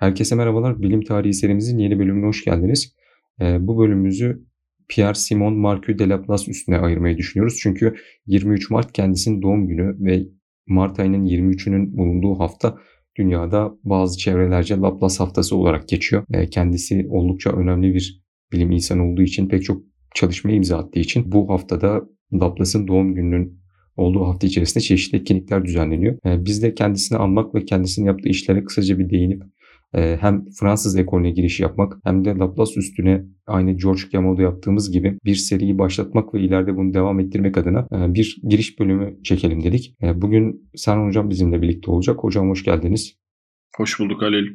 Herkese merhabalar. Bilim tarihi serimizin yeni bölümüne hoş geldiniz. Ee, bu bölümümüzü Pierre Simon Marquis de Laplace üstüne ayırmayı düşünüyoruz. Çünkü 23 Mart kendisinin doğum günü ve Mart ayının 23'ünün bulunduğu hafta dünyada bazı çevrelerce Laplace haftası olarak geçiyor. Ee, kendisi oldukça önemli bir bilim insanı olduğu için pek çok çalışmaya imza attığı için bu haftada Laplace'ın doğum gününün olduğu hafta içerisinde çeşitli etkinlikler düzenleniyor. Ee, biz de kendisini anmak ve kendisinin yaptığı işlere kısaca bir değinip e, hem Fransız ekolüne giriş yapmak hem de Laplace üstüne aynı George Gamo'da yaptığımız gibi bir seriyi başlatmak ve ileride bunu devam ettirmek adına e, bir giriş bölümü çekelim dedik. E, bugün Serhan Hocam bizimle birlikte olacak. Hocam hoş geldiniz. Hoş bulduk Halil.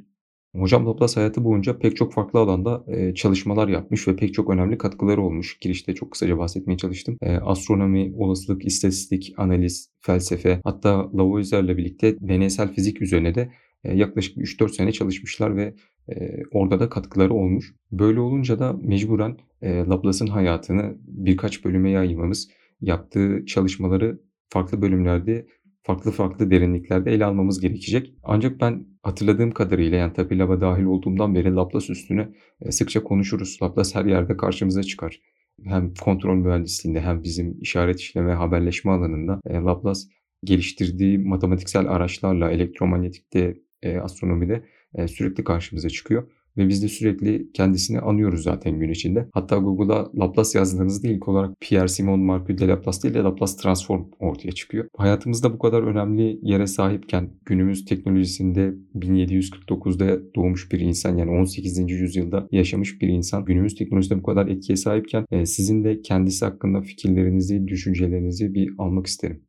Hocam Laplace hayatı boyunca pek çok farklı alanda e, çalışmalar yapmış ve pek çok önemli katkıları olmuş. Girişte çok kısaca bahsetmeye çalıştım. Astronomi, olasılık, istatistik, analiz, felsefe hatta Lavoisier'le birlikte deneysel fizik üzerine de yaklaşık 3-4 sene çalışmışlar ve e, orada da katkıları olmuş. Böyle olunca da mecburen e, Laplace'ın hayatını birkaç bölüme yaymamız, yaptığı çalışmaları farklı bölümlerde farklı farklı derinliklerde ele almamız gerekecek. Ancak ben hatırladığım kadarıyla yani tabi Lab'a dahil olduğumdan beri Laplace üstüne sıkça konuşuruz. Laplace her yerde karşımıza çıkar. Hem kontrol mühendisliğinde hem bizim işaret işleme haberleşme alanında Laplace geliştirdiği matematiksel araçlarla elektromanyetikte, astronomide sürekli karşımıza çıkıyor. Ve biz de sürekli kendisini anıyoruz zaten gün içinde. Hatta Google'a Laplace yazdığınızda ilk olarak Pierre Simon Marquis de Laplace değil de Laplace Transform ortaya çıkıyor. Hayatımızda bu kadar önemli yere sahipken günümüz teknolojisinde 1749'da doğmuş bir insan yani 18. yüzyılda yaşamış bir insan günümüz teknolojisinde bu kadar etkiye sahipken e, sizin de kendisi hakkında fikirlerinizi, düşüncelerinizi bir almak isterim.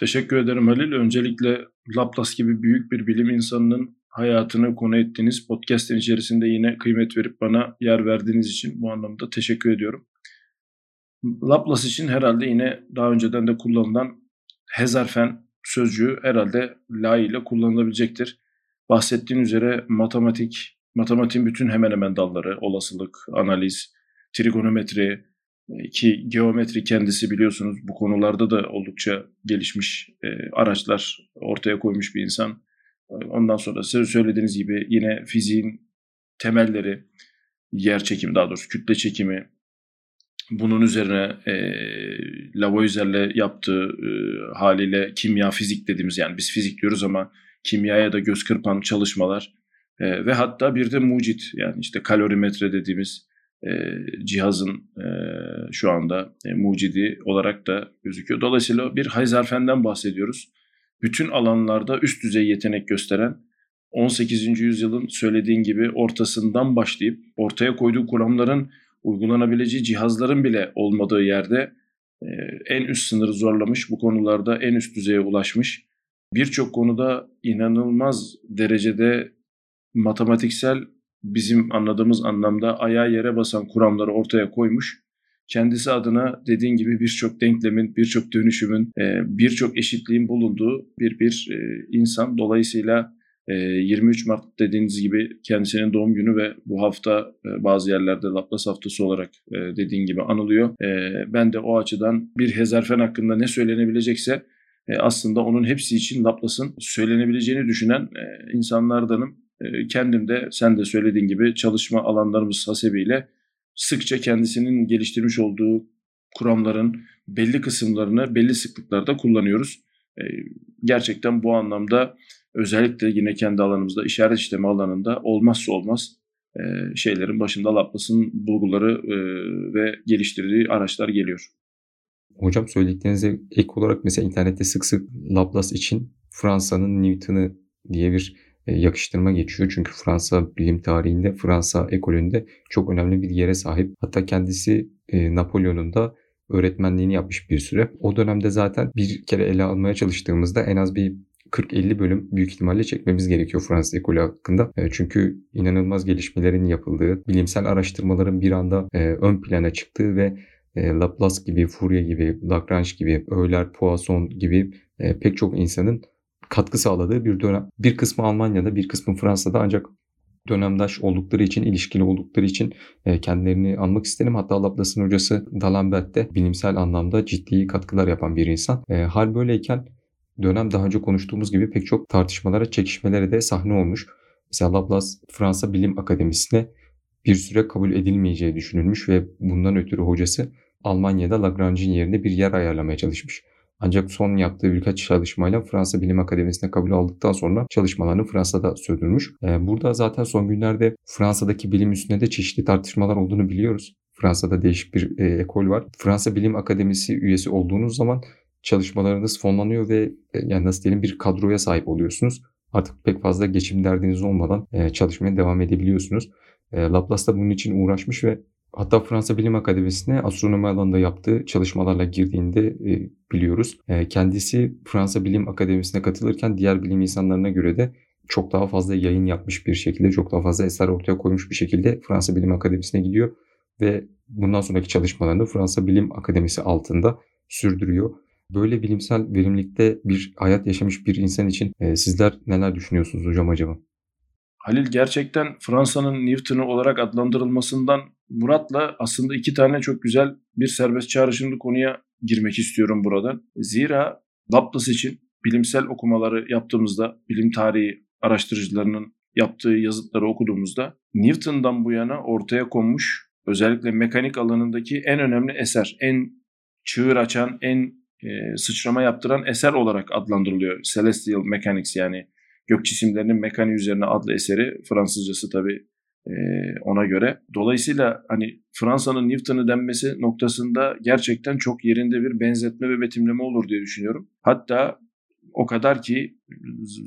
Teşekkür ederim Halil. Öncelikle Laplace gibi büyük bir bilim insanının hayatını konu ettiğiniz podcast'in içerisinde yine kıymet verip bana yer verdiğiniz için bu anlamda teşekkür ediyorum. Laplace için herhalde yine daha önceden de kullanılan hezarfen sözcüğü herhalde layığıyla kullanılabilecektir. Bahsettiğin üzere matematik, matematiğin bütün hemen hemen dalları, olasılık, analiz, trigonometri, ki geometri kendisi biliyorsunuz bu konularda da oldukça gelişmiş e, araçlar ortaya koymuş bir insan. Ondan sonra size söylediğiniz gibi yine fiziğin temelleri, yer çekimi daha doğrusu kütle çekimi, bunun üzerine e, Lavoisier'le yaptığı e, haliyle kimya fizik dediğimiz yani biz fizik diyoruz ama kimyaya da göz kırpan çalışmalar e, ve hatta bir de mucit yani işte kalorimetre dediğimiz e, cihazın e, şu anda e, mucidi olarak da gözüküyor. Dolayısıyla bir Heisenberg'den bahsediyoruz bütün alanlarda üst düzey yetenek gösteren 18. yüzyılın söylediğin gibi ortasından başlayıp ortaya koyduğu kuramların uygulanabileceği cihazların bile olmadığı yerde e, en üst sınırı zorlamış, bu konularda en üst düzeye ulaşmış. Birçok konuda inanılmaz derecede matematiksel bizim anladığımız anlamda ayağa yere basan kuramları ortaya koymuş kendisi adına dediğin gibi birçok denklemin, birçok dönüşümün, e, birçok eşitliğin bulunduğu bir bir e, insan. Dolayısıyla 23 e, Mart dediğiniz gibi kendisinin doğum günü ve bu hafta bazı yerlerde Laplace haftası olarak dediğin gibi anılıyor. Ben de o açıdan bir Hezarfen hakkında ne söylenebilecekse aslında onun hepsi için Laplace'ın söylenebileceğini düşünen insanlardanım. Kendim de sen de söylediğin gibi çalışma alanlarımız hasebiyle sıkça kendisinin geliştirmiş olduğu kuramların belli kısımlarını belli sıklıklarda kullanıyoruz. Ee, gerçekten bu anlamda özellikle yine kendi alanımızda işaret işleme alanında olmazsa olmaz e, şeylerin başında Laplace'ın bulguları e, ve geliştirdiği araçlar geliyor. Hocam söylediklerinize ek olarak mesela internette sık sık Laplace için Fransa'nın Newton'ı diye bir yakıştırma geçiyor. Çünkü Fransa bilim tarihinde, Fransa ekolünde çok önemli bir yere sahip. Hatta kendisi e, Napolyon'un da öğretmenliğini yapmış bir süre. O dönemde zaten bir kere ele almaya çalıştığımızda en az bir 40-50 bölüm büyük ihtimalle çekmemiz gerekiyor Fransız ekolü hakkında. E, çünkü inanılmaz gelişmelerin yapıldığı, bilimsel araştırmaların bir anda ön plana çıktığı ve Laplace gibi, Fourier gibi, Lagrange gibi, Euler, Poisson gibi pek çok insanın katkı sağladığı bir dönem. Bir kısmı Almanya'da, bir kısmı Fransa'da ancak dönemdaş oldukları için, ilişkili oldukları için e, kendilerini anmak isterim. Hatta Laplace'ın hocası D'Alembert de bilimsel anlamda ciddi katkılar yapan bir insan. E, hal böyleyken dönem daha önce konuştuğumuz gibi pek çok tartışmalara, çekişmelere de sahne olmuş. Mesela Laplace Fransa Bilim Akademisi'ne bir süre kabul edilmeyeceği düşünülmüş ve bundan ötürü hocası Almanya'da Lagrange'in yerine bir yer ayarlamaya çalışmış. Ancak son yaptığı birkaç çalışmayla Fransa Bilim Akademisi'ne kabul aldıktan sonra çalışmalarını Fransa'da sürdürmüş. Ee, burada zaten son günlerde Fransa'daki bilim üstünde de çeşitli tartışmalar olduğunu biliyoruz. Fransa'da değişik bir e, ekol var. Fransa Bilim Akademisi üyesi olduğunuz zaman çalışmalarınız fonlanıyor ve e, yani nasıl diyelim bir kadroya sahip oluyorsunuz. Artık pek fazla geçim derdiniz olmadan e, çalışmaya devam edebiliyorsunuz. Laplace da bunun için uğraşmış ve hatta Fransa Bilim Akademisi'ne astronomi alanında yaptığı çalışmalarla girdiğinde e, biliyoruz. E, kendisi Fransa Bilim Akademisi'ne katılırken diğer bilim insanlarına göre de çok daha fazla yayın yapmış bir şekilde, çok daha fazla eser ortaya koymuş bir şekilde Fransa Bilim Akademisi'ne gidiyor ve bundan sonraki çalışmalarını Fransa Bilim Akademisi altında sürdürüyor. Böyle bilimsel verimlilikte bir hayat yaşamış bir insan için e, sizler neler düşünüyorsunuz hocam acaba? Halil gerçekten Fransa'nın Newton'u olarak adlandırılmasından Murat'la aslında iki tane çok güzel bir serbest çağrışımlı konuya girmek istiyorum burada. Zira Laplace için bilimsel okumaları yaptığımızda, bilim tarihi araştırıcılarının yaptığı yazıtları okuduğumuzda Newton'dan bu yana ortaya konmuş özellikle mekanik alanındaki en önemli eser, en çığır açan, en e, sıçrama yaptıran eser olarak adlandırılıyor. Celestial Mechanics yani gök cisimlerinin mekaniği üzerine adlı eseri Fransızcası tabii e, ona göre. Dolayısıyla hani Fransa'nın Newton'u denmesi noktasında gerçekten çok yerinde bir benzetme ve betimleme olur diye düşünüyorum. Hatta o kadar ki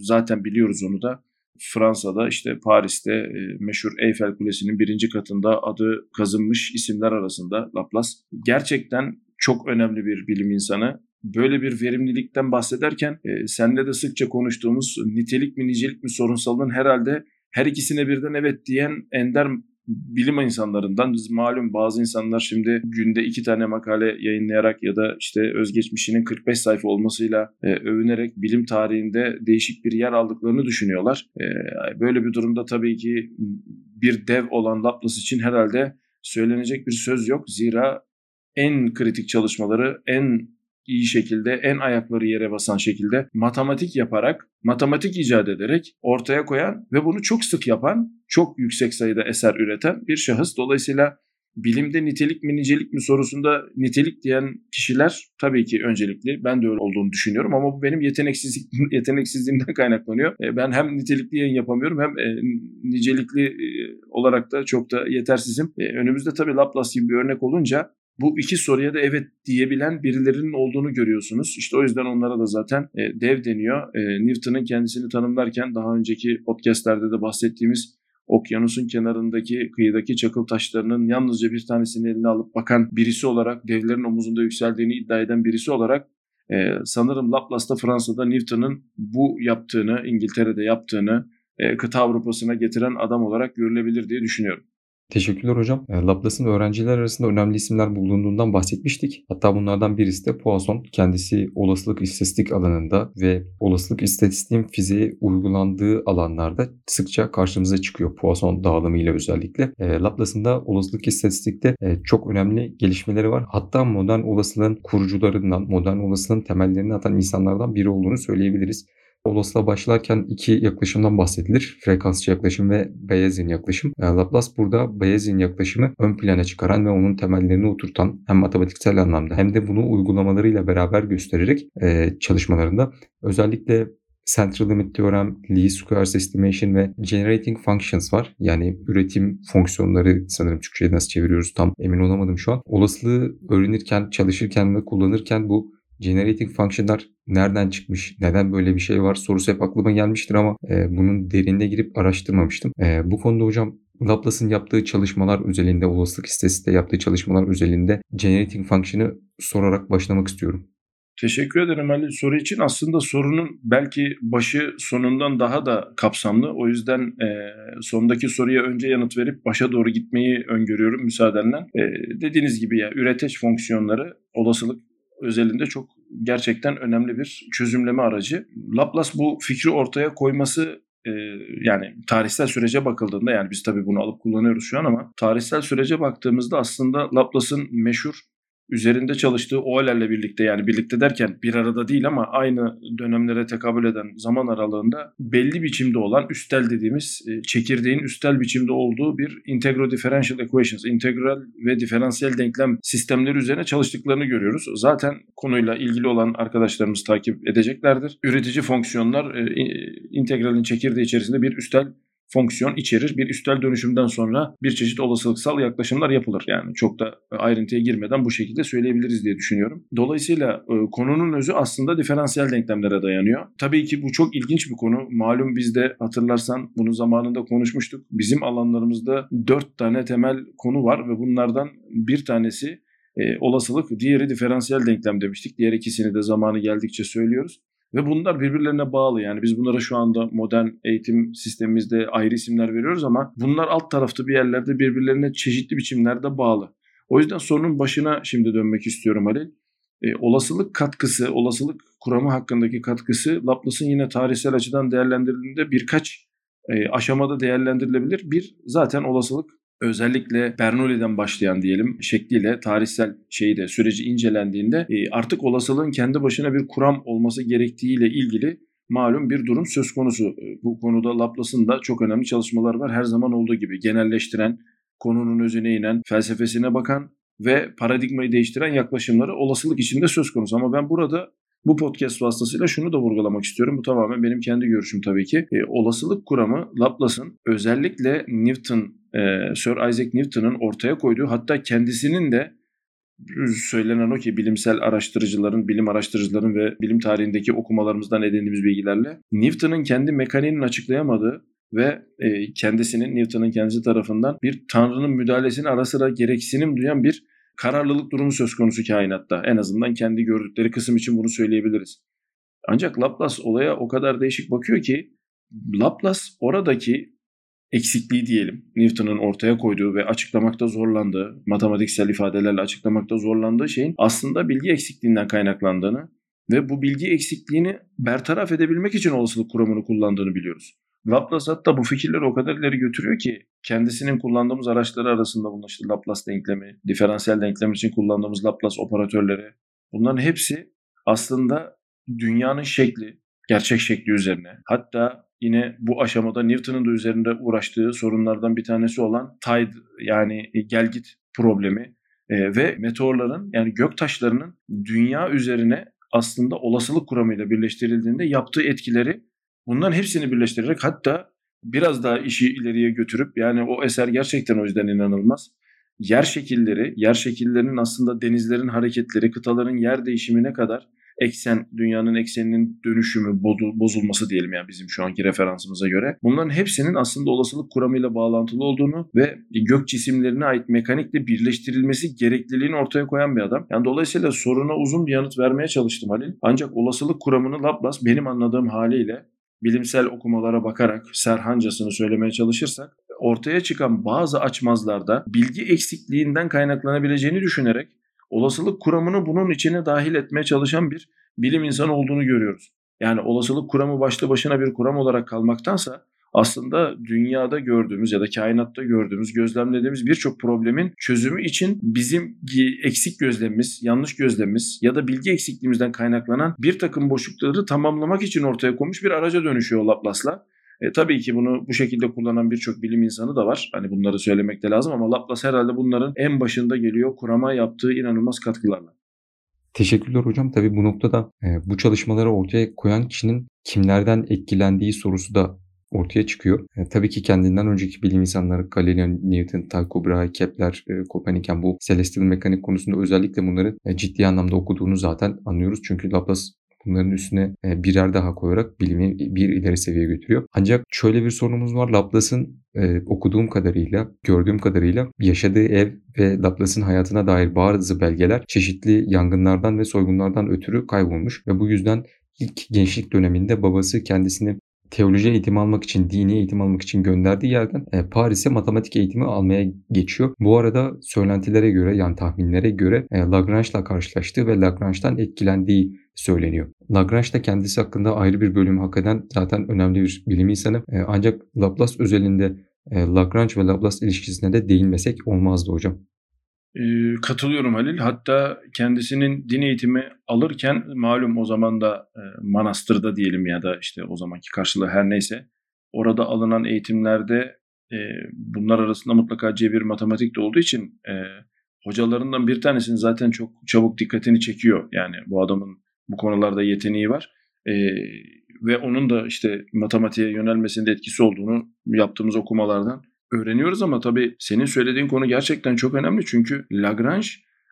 zaten biliyoruz onu da Fransa'da işte Paris'te e, meşhur Eyfel Kulesi'nin birinci katında adı kazınmış isimler arasında Laplace. Gerçekten çok önemli bir bilim insanı. Böyle bir verimlilikten bahsederken e, senle de sıkça konuştuğumuz nitelik mi nicelik mi sorunsalının herhalde her ikisine birden evet diyen ender bilim insanlarından malum bazı insanlar şimdi günde iki tane makale yayınlayarak ya da işte özgeçmişinin 45 sayfa olmasıyla e, övünerek bilim tarihinde değişik bir yer aldıklarını düşünüyorlar. E, böyle bir durumda tabii ki bir dev olan Laplace için herhalde söylenecek bir söz yok. Zira en kritik çalışmaları en iyi şekilde, en ayakları yere basan şekilde matematik yaparak, matematik icat ederek ortaya koyan ve bunu çok sık yapan, çok yüksek sayıda eser üreten bir şahıs. Dolayısıyla bilimde nitelik mi nicelik mi sorusunda nitelik diyen kişiler tabii ki öncelikli. Ben de öyle olduğunu düşünüyorum ama bu benim yeteneksizlik yeteneksizliğimden kaynaklanıyor. E, ben hem nitelikli yayın yapamıyorum hem e, nicelikli e, olarak da çok da yetersizim. Önümüzde tabii Laplace gibi bir örnek olunca bu iki soruya da evet diyebilen birilerinin olduğunu görüyorsunuz. İşte o yüzden onlara da zaten e, dev deniyor. E, Newton'un kendisini tanımlarken daha önceki podcastlerde de bahsettiğimiz okyanusun kenarındaki kıyıdaki çakıl taşlarının yalnızca bir tanesini eline alıp bakan birisi olarak devlerin omuzunda yükseldiğini iddia eden birisi olarak e, sanırım Laplace'da Fransa'da Newton'un bu yaptığını İngiltere'de yaptığını e, kıta Avrupa'sına getiren adam olarak görülebilir diye düşünüyorum. Teşekkürler hocam. E, Laplace'ın öğrenciler arasında önemli isimler bulunduğundan bahsetmiştik. Hatta bunlardan birisi de Poisson. Kendisi olasılık istatistik alanında ve olasılık istatistiğin fiziğe uygulandığı alanlarda sıkça karşımıza çıkıyor. Poisson dağılımı ile özellikle. E, Laplace'ın da olasılık istatistikte e, çok önemli gelişmeleri var. Hatta modern olasılığın kurucularından, modern olasılığın temellerini atan insanlardan biri olduğunu söyleyebiliriz. Olasılığa başlarken iki yaklaşımdan bahsedilir. Frekansçı yaklaşım ve Bayesian yaklaşım. E, Laplace burada Bayesian yaklaşımı ön plana çıkaran ve onun temellerini oturtan hem matematiksel anlamda hem de bunu uygulamalarıyla beraber göstererek e, çalışmalarında özellikle Central Limit Theorem, Least Squares Estimation ve Generating Functions var. Yani üretim fonksiyonları sanırım Türkçe'ye nasıl çeviriyoruz tam emin olamadım şu an. Olasılığı öğrenirken, çalışırken ve kullanırken bu generating function'lar nereden çıkmış, neden böyle bir şey var sorusu hep aklıma gelmiştir ama e, bunun derinine girip araştırmamıştım. E, bu konuda hocam Laplace'ın yaptığı çalışmalar özelinde, olasılık istatistiğinde yaptığı çalışmalar özelinde generating function'ı sorarak başlamak istiyorum. Teşekkür ederim Ali soru için. Aslında sorunun belki başı sonundan daha da kapsamlı. O yüzden e, sondaki soruya önce yanıt verip başa doğru gitmeyi öngörüyorum müsaadenle. E, dediğiniz gibi ya üreteç fonksiyonları olasılık özelinde çok gerçekten önemli bir çözümleme aracı. Laplace bu fikri ortaya koyması e, yani tarihsel sürece bakıldığında yani biz tabii bunu alıp kullanıyoruz şu an ama tarihsel sürece baktığımızda aslında Laplace'ın meşhur üzerinde çalıştığı OEL'lerle birlikte yani birlikte derken bir arada değil ama aynı dönemlere tekabül eden zaman aralığında belli biçimde olan üstel dediğimiz e, çekirdeğin üstel biçimde olduğu bir integral differential equations, integral ve diferansiyel denklem sistemleri üzerine çalıştıklarını görüyoruz. Zaten konuyla ilgili olan arkadaşlarımız takip edeceklerdir. Üretici fonksiyonlar e, integralin çekirdeği içerisinde bir üstel fonksiyon içerir. Bir üstel dönüşümden sonra bir çeşit olasılıksal yaklaşımlar yapılır. Yani çok da ayrıntıya girmeden bu şekilde söyleyebiliriz diye düşünüyorum. Dolayısıyla e, konunun özü aslında diferansiyel denklemlere dayanıyor. Tabii ki bu çok ilginç bir konu. Malum biz de hatırlarsan bunu zamanında konuşmuştuk. Bizim alanlarımızda dört tane temel konu var ve bunlardan bir tanesi e, olasılık, diğeri diferansiyel denklem demiştik. Diğer ikisini de zamanı geldikçe söylüyoruz. Ve bunlar birbirlerine bağlı yani biz bunlara şu anda modern eğitim sistemimizde ayrı isimler veriyoruz ama bunlar alt tarafta bir yerlerde birbirlerine çeşitli biçimlerde bağlı. O yüzden sorunun başına şimdi dönmek istiyorum Halil. E, olasılık katkısı, olasılık kuramı hakkındaki katkısı Laplace'ın yine tarihsel açıdan değerlendirildiğinde birkaç e, aşamada değerlendirilebilir. Bir zaten olasılık özellikle Bernoulli'den başlayan diyelim şekliyle tarihsel şeyi de süreci incelendiğinde e, artık olasılığın kendi başına bir kuram olması gerektiğiyle ilgili malum bir durum söz konusu. E, bu konuda Laplace'ın da çok önemli çalışmalar var. Her zaman olduğu gibi genelleştiren, konunun özüne inen, felsefesine bakan ve paradigmayı değiştiren yaklaşımları olasılık içinde söz konusu. Ama ben burada bu podcast vasıtasıyla şunu da vurgulamak istiyorum. Bu tamamen benim kendi görüşüm tabii ki. E, olasılık kuramı Laplace'ın özellikle Newton e, Sir Isaac Newton'ın ortaya koyduğu hatta kendisinin de söylenen o ki bilimsel araştırıcıların, bilim araştırıcıların ve bilim tarihindeki okumalarımızdan edindiğimiz bilgilerle Newton'ın kendi mekaniğini açıklayamadığı ve e, kendisinin Newton'ın kendisi tarafından bir tanrının müdahalesini ara sıra gereksinim duyan bir kararlılık durumu söz konusu kainatta. En azından kendi gördükleri kısım için bunu söyleyebiliriz. Ancak Laplace olaya o kadar değişik bakıyor ki Laplace oradaki eksikliği diyelim. Newton'un ortaya koyduğu ve açıklamakta zorlandığı, matematiksel ifadelerle açıklamakta zorlandığı şeyin aslında bilgi eksikliğinden kaynaklandığını ve bu bilgi eksikliğini bertaraf edebilmek için olasılık kuramını kullandığını biliyoruz. Laplace hatta bu fikirleri o kadar ileri götürüyor ki kendisinin kullandığımız araçları arasında bunun işte Laplace denklemi, diferansiyel denklem için kullandığımız Laplace operatörleri bunların hepsi aslında dünyanın şekli, gerçek şekli üzerine. Hatta yine bu aşamada Newton'un da üzerinde uğraştığı sorunlardan bir tanesi olan tide yani gelgit problemi e, ve meteorların yani gök taşlarının dünya üzerine aslında olasılık kuramıyla birleştirildiğinde yaptığı etkileri bunların hepsini birleştirerek hatta biraz daha işi ileriye götürüp yani o eser gerçekten o yüzden inanılmaz. Yer şekilleri, yer şekillerinin aslında denizlerin hareketleri, kıtaların yer değişimine kadar eksen, dünyanın ekseninin dönüşümü, bozulması diyelim yani bizim şu anki referansımıza göre. Bunların hepsinin aslında olasılık kuramıyla bağlantılı olduğunu ve gök cisimlerine ait mekanikle birleştirilmesi gerekliliğini ortaya koyan bir adam. Yani dolayısıyla soruna uzun bir yanıt vermeye çalıştım Halil. Ancak olasılık kuramını Laplace benim anladığım haliyle bilimsel okumalara bakarak serhancasını söylemeye çalışırsak ortaya çıkan bazı açmazlarda bilgi eksikliğinden kaynaklanabileceğini düşünerek olasılık kuramını bunun içine dahil etmeye çalışan bir bilim insanı olduğunu görüyoruz. Yani olasılık kuramı başlı başına bir kuram olarak kalmaktansa aslında dünyada gördüğümüz ya da kainatta gördüğümüz, gözlemlediğimiz birçok problemin çözümü için bizim eksik gözlemimiz, yanlış gözlemimiz ya da bilgi eksikliğimizden kaynaklanan bir takım boşlukları tamamlamak için ortaya konmuş bir araca dönüşüyor Laplace'la. E, tabii ki bunu bu şekilde kullanan birçok bilim insanı da var. Hani bunları söylemek de lazım ama Laplace herhalde bunların en başında geliyor kurama yaptığı inanılmaz katkılarla. Teşekkürler hocam. Tabii bu noktada e, bu çalışmaları ortaya koyan kişinin kimlerden etkilendiği sorusu da ortaya çıkıyor. E, tabii ki kendinden önceki bilim insanları Galileo, Newton, Tycho Brahe, Kepler, e, Koperniken bu celestial mekanik konusunda özellikle bunları e, ciddi anlamda okuduğunu zaten anlıyoruz. Çünkü Laplace bunların üstüne e, birer daha koyarak bilimi bir ileri seviyeye götürüyor. Ancak şöyle bir sorunumuz var. Laplace'ın e, okuduğum kadarıyla, gördüğüm kadarıyla yaşadığı ev ve Laplace'ın hayatına dair bazı belgeler çeşitli yangınlardan ve soygunlardan ötürü kaybolmuş ve bu yüzden ilk gençlik döneminde babası kendisini teoloji eğitimi almak için, dini eğitim almak için gönderdiği yerden e, Paris'e matematik eğitimi almaya geçiyor. Bu arada söylentilere göre yani tahminlere göre e, Lagrange'la karşılaştığı ve Lagrange'dan etkilendiği söyleniyor. Lagrange da kendisi hakkında ayrı bir bölüm hak eden zaten önemli bir bilim insanı. E, ancak Laplace özelinde e, Lagrange ve Laplace ilişkisine de değinmesek olmazdı hocam. Katılıyorum Halil. Hatta kendisinin din eğitimi alırken malum o zaman da e, manastırda diyelim ya da işte o zamanki karşılığı her neyse orada alınan eğitimlerde e, bunlar arasında mutlaka cebir matematik de olduğu için e, hocalarından bir tanesinin zaten çok çabuk dikkatini çekiyor. Yani bu adamın bu konularda yeteneği var. E, ve onun da işte matematiğe yönelmesinde etkisi olduğunu yaptığımız okumalardan öğreniyoruz ama tabii senin söylediğin konu gerçekten çok önemli. Çünkü Lagrange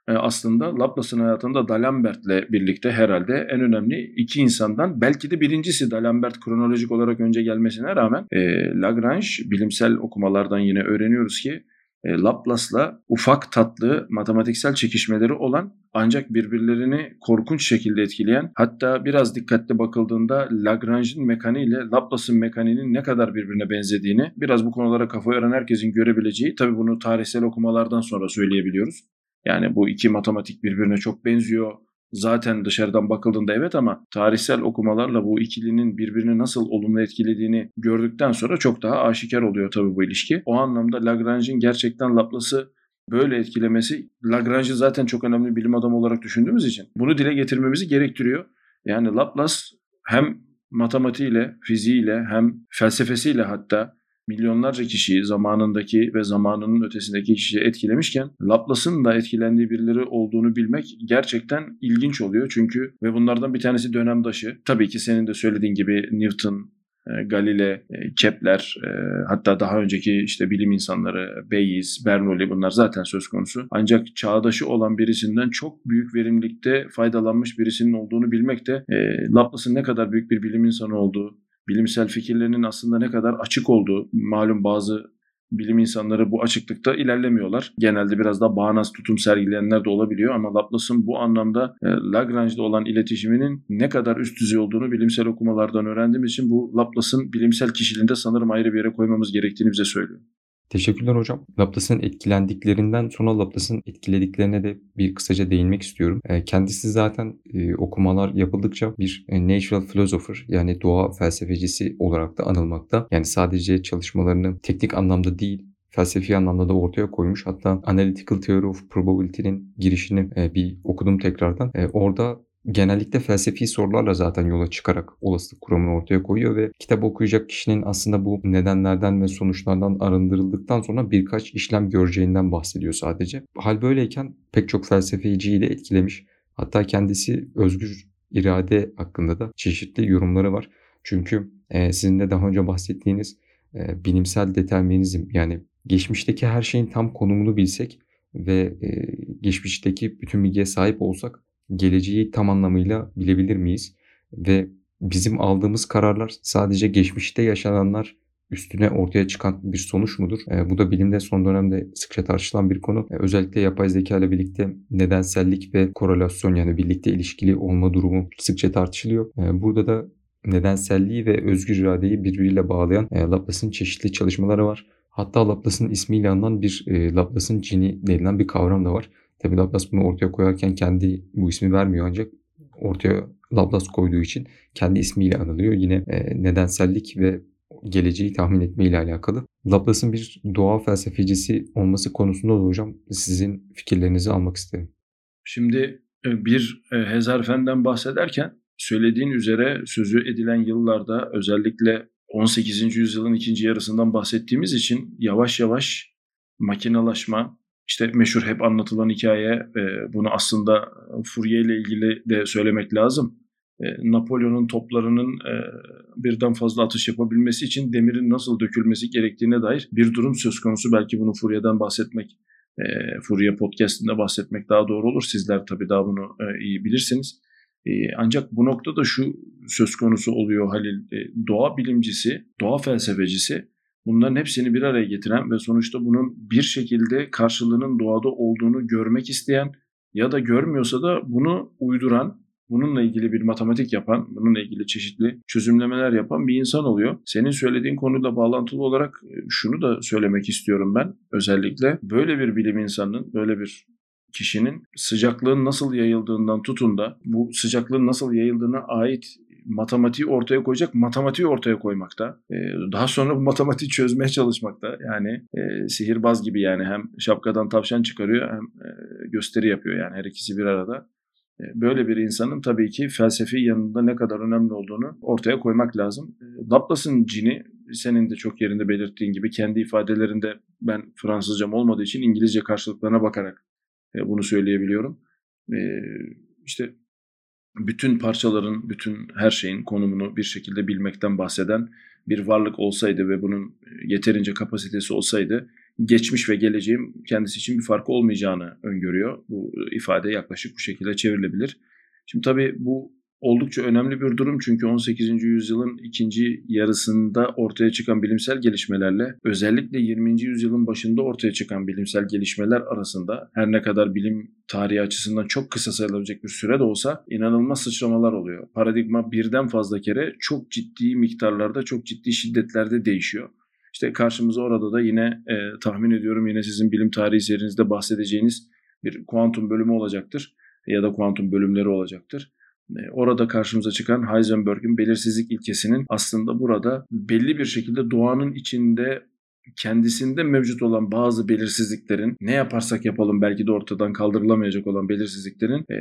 e, aslında Laplace'ın hayatında D'Alembert'le birlikte herhalde en önemli iki insandan belki de birincisi D'Alembert kronolojik olarak önce gelmesine rağmen e, Lagrange bilimsel okumalardan yine öğreniyoruz ki Laplace'la ufak tatlı matematiksel çekişmeleri olan ancak birbirlerini korkunç şekilde etkileyen hatta biraz dikkatli bakıldığında Lagrange'in mekaniği ile Laplace'ın mekaniğinin ne kadar birbirine benzediğini biraz bu konulara kafa yoran herkesin görebileceği tabi bunu tarihsel okumalardan sonra söyleyebiliyoruz. Yani bu iki matematik birbirine çok benziyor zaten dışarıdan bakıldığında evet ama tarihsel okumalarla bu ikilinin birbirini nasıl olumlu etkilediğini gördükten sonra çok daha aşikar oluyor tabii bu ilişki. O anlamda Lagrange'in gerçekten Laplace'ı böyle etkilemesi Lagrange'ı zaten çok önemli bilim adamı olarak düşündüğümüz için bunu dile getirmemizi gerektiriyor. Yani Laplace hem matematiğiyle, fiziğiyle hem felsefesiyle hatta milyonlarca kişiyi zamanındaki ve zamanının ötesindeki kişiyi etkilemişken Laplace'ın da etkilendiği birileri olduğunu bilmek gerçekten ilginç oluyor. Çünkü ve bunlardan bir tanesi dönemdaşı. Tabii ki senin de söylediğin gibi Newton, e, Galile, e, Kepler, e, hatta daha önceki işte bilim insanları Bayes, Bernoulli bunlar zaten söz konusu. Ancak çağdaşı olan birisinden çok büyük verimlilikte faydalanmış birisinin olduğunu bilmek de Laplace'ın ne kadar büyük bir bilim insanı olduğu, bilimsel fikirlerinin aslında ne kadar açık olduğu malum bazı bilim insanları bu açıklıkta ilerlemiyorlar. Genelde biraz daha bağnaz tutum sergileyenler de olabiliyor ama Laplace'ın bu anlamda e, Lagrange'da olan iletişiminin ne kadar üst düzey olduğunu bilimsel okumalardan öğrendiğimiz için bu Laplace'ın bilimsel kişiliğinde sanırım ayrı bir yere koymamız gerektiğini bize söylüyor. Teşekkürler hocam. Laplace'ın etkilendiklerinden sonra Laplace'ın etkilediklerine de bir kısaca değinmek istiyorum. E, kendisi zaten e, okumalar yapıldıkça bir e, natural philosopher yani doğa felsefecisi olarak da anılmakta. Yani sadece çalışmalarını teknik anlamda değil felsefi anlamda da ortaya koymuş. Hatta Analytical Theory of Probability'nin girişini bir okudum tekrardan. Orada genellikle felsefi sorularla zaten yola çıkarak olasılık kuramını ortaya koyuyor ve kitap okuyacak kişinin aslında bu nedenlerden ve sonuçlardan arındırıldıktan sonra birkaç işlem göreceğinden bahsediyor sadece. Hal böyleyken pek çok felsefeciyi de etkilemiş. Hatta kendisi özgür irade hakkında da çeşitli yorumları var. Çünkü e, sizin de daha önce bahsettiğiniz e, bilimsel determinizm yani geçmişteki her şeyin tam konumunu bilsek ve e, geçmişteki bütün bilgiye sahip olsak geleceği tam anlamıyla bilebilir miyiz? Ve bizim aldığımız kararlar sadece geçmişte yaşananlar üstüne ortaya çıkan bir sonuç mudur? E, bu da bilimde son dönemde sıkça tartışılan bir konu. E, özellikle yapay zeka ile birlikte nedensellik ve korelasyon yani birlikte ilişkili olma durumu sıkça tartışılıyor. E, burada da nedenselliği ve özgür iradeyi birbiriyle bağlayan e, Laplace'ın çeşitli çalışmaları var. Hatta Laplace'ın ismiyle anılan bir e, Laplace'ın cini denilen bir kavram da var. Tabi Laplace bunu ortaya koyarken kendi bu ismi vermiyor ancak ortaya Laplace koyduğu için kendi ismiyle anılıyor. Yine e, nedensellik ve geleceği tahmin etme ile alakalı. Laplace'ın bir doğa felsefecisi olması konusunda da hocam sizin fikirlerinizi almak isterim. Şimdi e, bir e, Hezarfen'den bahsederken söylediğin üzere sözü edilen yıllarda özellikle 18. yüzyılın ikinci yarısından bahsettiğimiz için yavaş yavaş makinalaşma, işte meşhur hep anlatılan hikaye e, bunu aslında Fourier ile ilgili de söylemek lazım. E, Napolyon'un toplarının e, birden fazla atış yapabilmesi için demirin nasıl dökülmesi gerektiğine dair bir durum söz konusu. Belki bunu Fourier'den bahsetmek, e, Fourier podcastinde bahsetmek daha doğru olur. Sizler tabii daha bunu e, iyi bilirsiniz. E, ancak bu noktada şu söz konusu oluyor Halil. E, doğa bilimcisi, doğa felsefecisi Bunların hepsini bir araya getiren ve sonuçta bunun bir şekilde karşılığının doğada olduğunu görmek isteyen ya da görmüyorsa da bunu uyduran, bununla ilgili bir matematik yapan, bununla ilgili çeşitli çözümlemeler yapan bir insan oluyor. Senin söylediğin konuyla bağlantılı olarak e, şunu da söylemek istiyorum ben özellikle. Böyle bir bilim insanının, böyle bir kişinin sıcaklığın nasıl yayıldığından tutun da bu sıcaklığın nasıl yayıldığına ait matematiği ortaya koyacak matematiği ortaya koymakta. E, daha sonra bu matematiği çözmeye çalışmakta. Yani e, sihirbaz gibi yani hem şapkadan tavşan çıkarıyor hem e, gösteri yapıyor yani her ikisi bir arada. E, böyle bir insanın tabii ki felsefi yanında ne kadar önemli olduğunu ortaya koymak lazım. E, Laplace'ın cini senin de çok yerinde belirttiğin gibi kendi ifadelerinde ben Fransızcam olmadığı için İngilizce karşılıklarına bakarak e, bunu söyleyebiliyorum. İşte bütün parçaların, bütün her şeyin konumunu bir şekilde bilmekten bahseden bir varlık olsaydı ve bunun yeterince kapasitesi olsaydı geçmiş ve geleceğin kendisi için bir farkı olmayacağını öngörüyor. Bu ifade yaklaşık bu şekilde çevrilebilir. Şimdi tabii bu oldukça önemli bir durum çünkü 18. yüzyılın ikinci yarısında ortaya çıkan bilimsel gelişmelerle özellikle 20. yüzyılın başında ortaya çıkan bilimsel gelişmeler arasında her ne kadar bilim tarihi açısından çok kısa sayılabilecek bir süre de olsa inanılmaz sıçramalar oluyor. Paradigma birden fazla kere çok ciddi miktarlarda, çok ciddi şiddetlerde değişiyor. İşte karşımıza orada da yine e, tahmin ediyorum yine sizin bilim tarihi serinizde bahsedeceğiniz bir kuantum bölümü olacaktır ya da kuantum bölümleri olacaktır. E, orada karşımıza çıkan Heisenberg'in belirsizlik ilkesinin aslında burada belli bir şekilde doğanın içinde kendisinde mevcut olan bazı belirsizliklerin ne yaparsak yapalım belki de ortadan kaldırılamayacak olan belirsizliklerin e,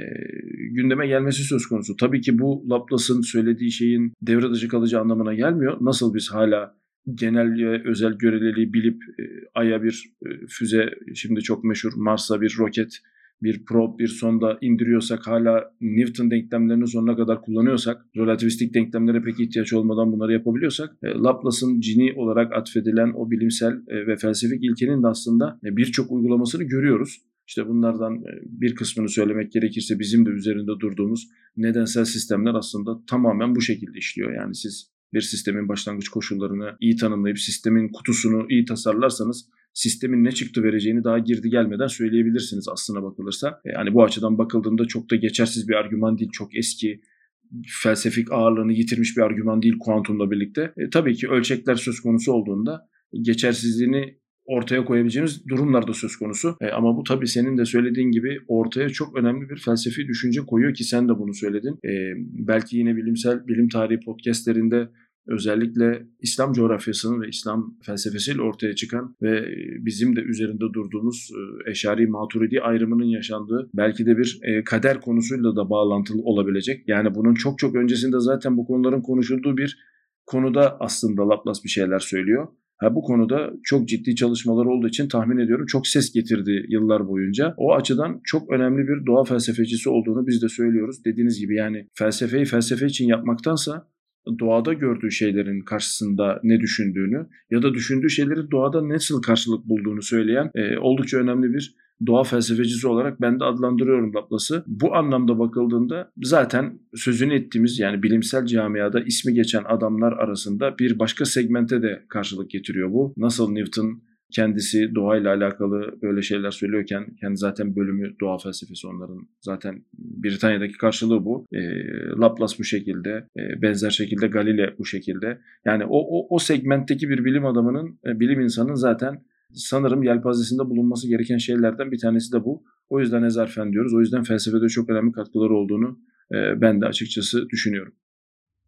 gündeme gelmesi söz konusu. Tabii ki bu Laplace'ın söylediği şeyin devre dışı kalıcı anlamına gelmiyor. Nasıl biz hala genel ve özel göreliliği bilip e, Ay'a bir e, füze şimdi çok meşhur Mars'a bir roket bir probe, bir sonda indiriyorsak hala Newton denklemlerini sonuna kadar kullanıyorsak, relativistik denklemlere pek ihtiyaç olmadan bunları yapabiliyorsak, e, Laplace'ın cini olarak atfedilen o bilimsel e, ve felsefik ilkenin de aslında e, birçok uygulamasını görüyoruz. İşte bunlardan bir kısmını söylemek gerekirse bizim de üzerinde durduğumuz nedensel sistemler aslında tamamen bu şekilde işliyor. Yani siz bir sistemin başlangıç koşullarını iyi tanımlayıp sistemin kutusunu iyi tasarlarsanız sistemin ne çıktı vereceğini daha girdi gelmeden söyleyebilirsiniz aslına bakılırsa. Yani bu açıdan bakıldığında çok da geçersiz bir argüman değil. Çok eski felsefik ağırlığını yitirmiş bir argüman değil kuantumla birlikte. E, tabii ki ölçekler söz konusu olduğunda geçersizliğini ortaya koyabileceğimiz durumlar da söz konusu. E, ama bu tabii senin de söylediğin gibi ortaya çok önemli bir felsefi düşünce koyuyor ki sen de bunu söyledin. E, belki yine bilimsel bilim tarihi podcastlerinde özellikle İslam coğrafyasının ve İslam felsefesiyle ortaya çıkan ve bizim de üzerinde durduğumuz e, Eşari Maturidi ayrımının yaşandığı belki de bir e, kader konusuyla da bağlantılı olabilecek. Yani bunun çok çok öncesinde zaten bu konuların konuşulduğu bir konuda aslında Laplace bir şeyler söylüyor. Ha, bu konuda çok ciddi çalışmalar olduğu için tahmin ediyorum çok ses getirdi yıllar boyunca. O açıdan çok önemli bir doğa felsefecisi olduğunu biz de söylüyoruz. Dediğiniz gibi yani felsefeyi felsefe için yapmaktansa doğada gördüğü şeylerin karşısında ne düşündüğünü ya da düşündüğü şeyleri doğada nasıl karşılık bulduğunu söyleyen e, oldukça önemli bir doğa felsefecisi olarak ben de adlandırıyorum Laplace'ı. Bu anlamda bakıldığında zaten sözünü ettiğimiz yani bilimsel camiada ismi geçen adamlar arasında bir başka segmente de karşılık getiriyor bu. Nasıl Newton kendisi doğayla alakalı böyle şeyler söylüyorken kendi zaten bölümü doğa felsefesi onların zaten Britanya'daki karşılığı bu. E, Laplace bu şekilde, e, benzer şekilde Galile bu şekilde. Yani o o, o segmentteki bir bilim adamının, e, bilim insanının zaten sanırım yelpazesinde bulunması gereken şeylerden bir tanesi de bu. O yüzden ezarfen diyoruz. O yüzden felsefede çok önemli katkıları olduğunu e, ben de açıkçası düşünüyorum.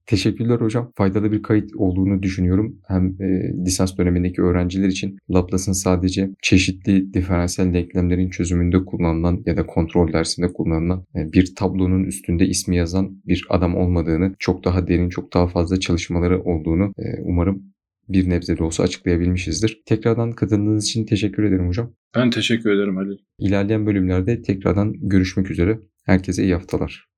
Teşekkürler hocam. Faydalı bir kayıt olduğunu düşünüyorum. Hem e, lisans dönemindeki öğrenciler için Laplace'ın sadece çeşitli diferansiyel denklemlerin çözümünde kullanılan ya da kontrol dersinde kullanılan e, bir tablonun üstünde ismi yazan bir adam olmadığını, çok daha derin, çok daha fazla çalışmaları olduğunu e, umarım bir nebze de olsa açıklayabilmişizdir. Tekrardan katıldığınız için teşekkür ederim hocam. Ben teşekkür ederim Halil. İlerleyen bölümlerde tekrardan görüşmek üzere. Herkese iyi haftalar.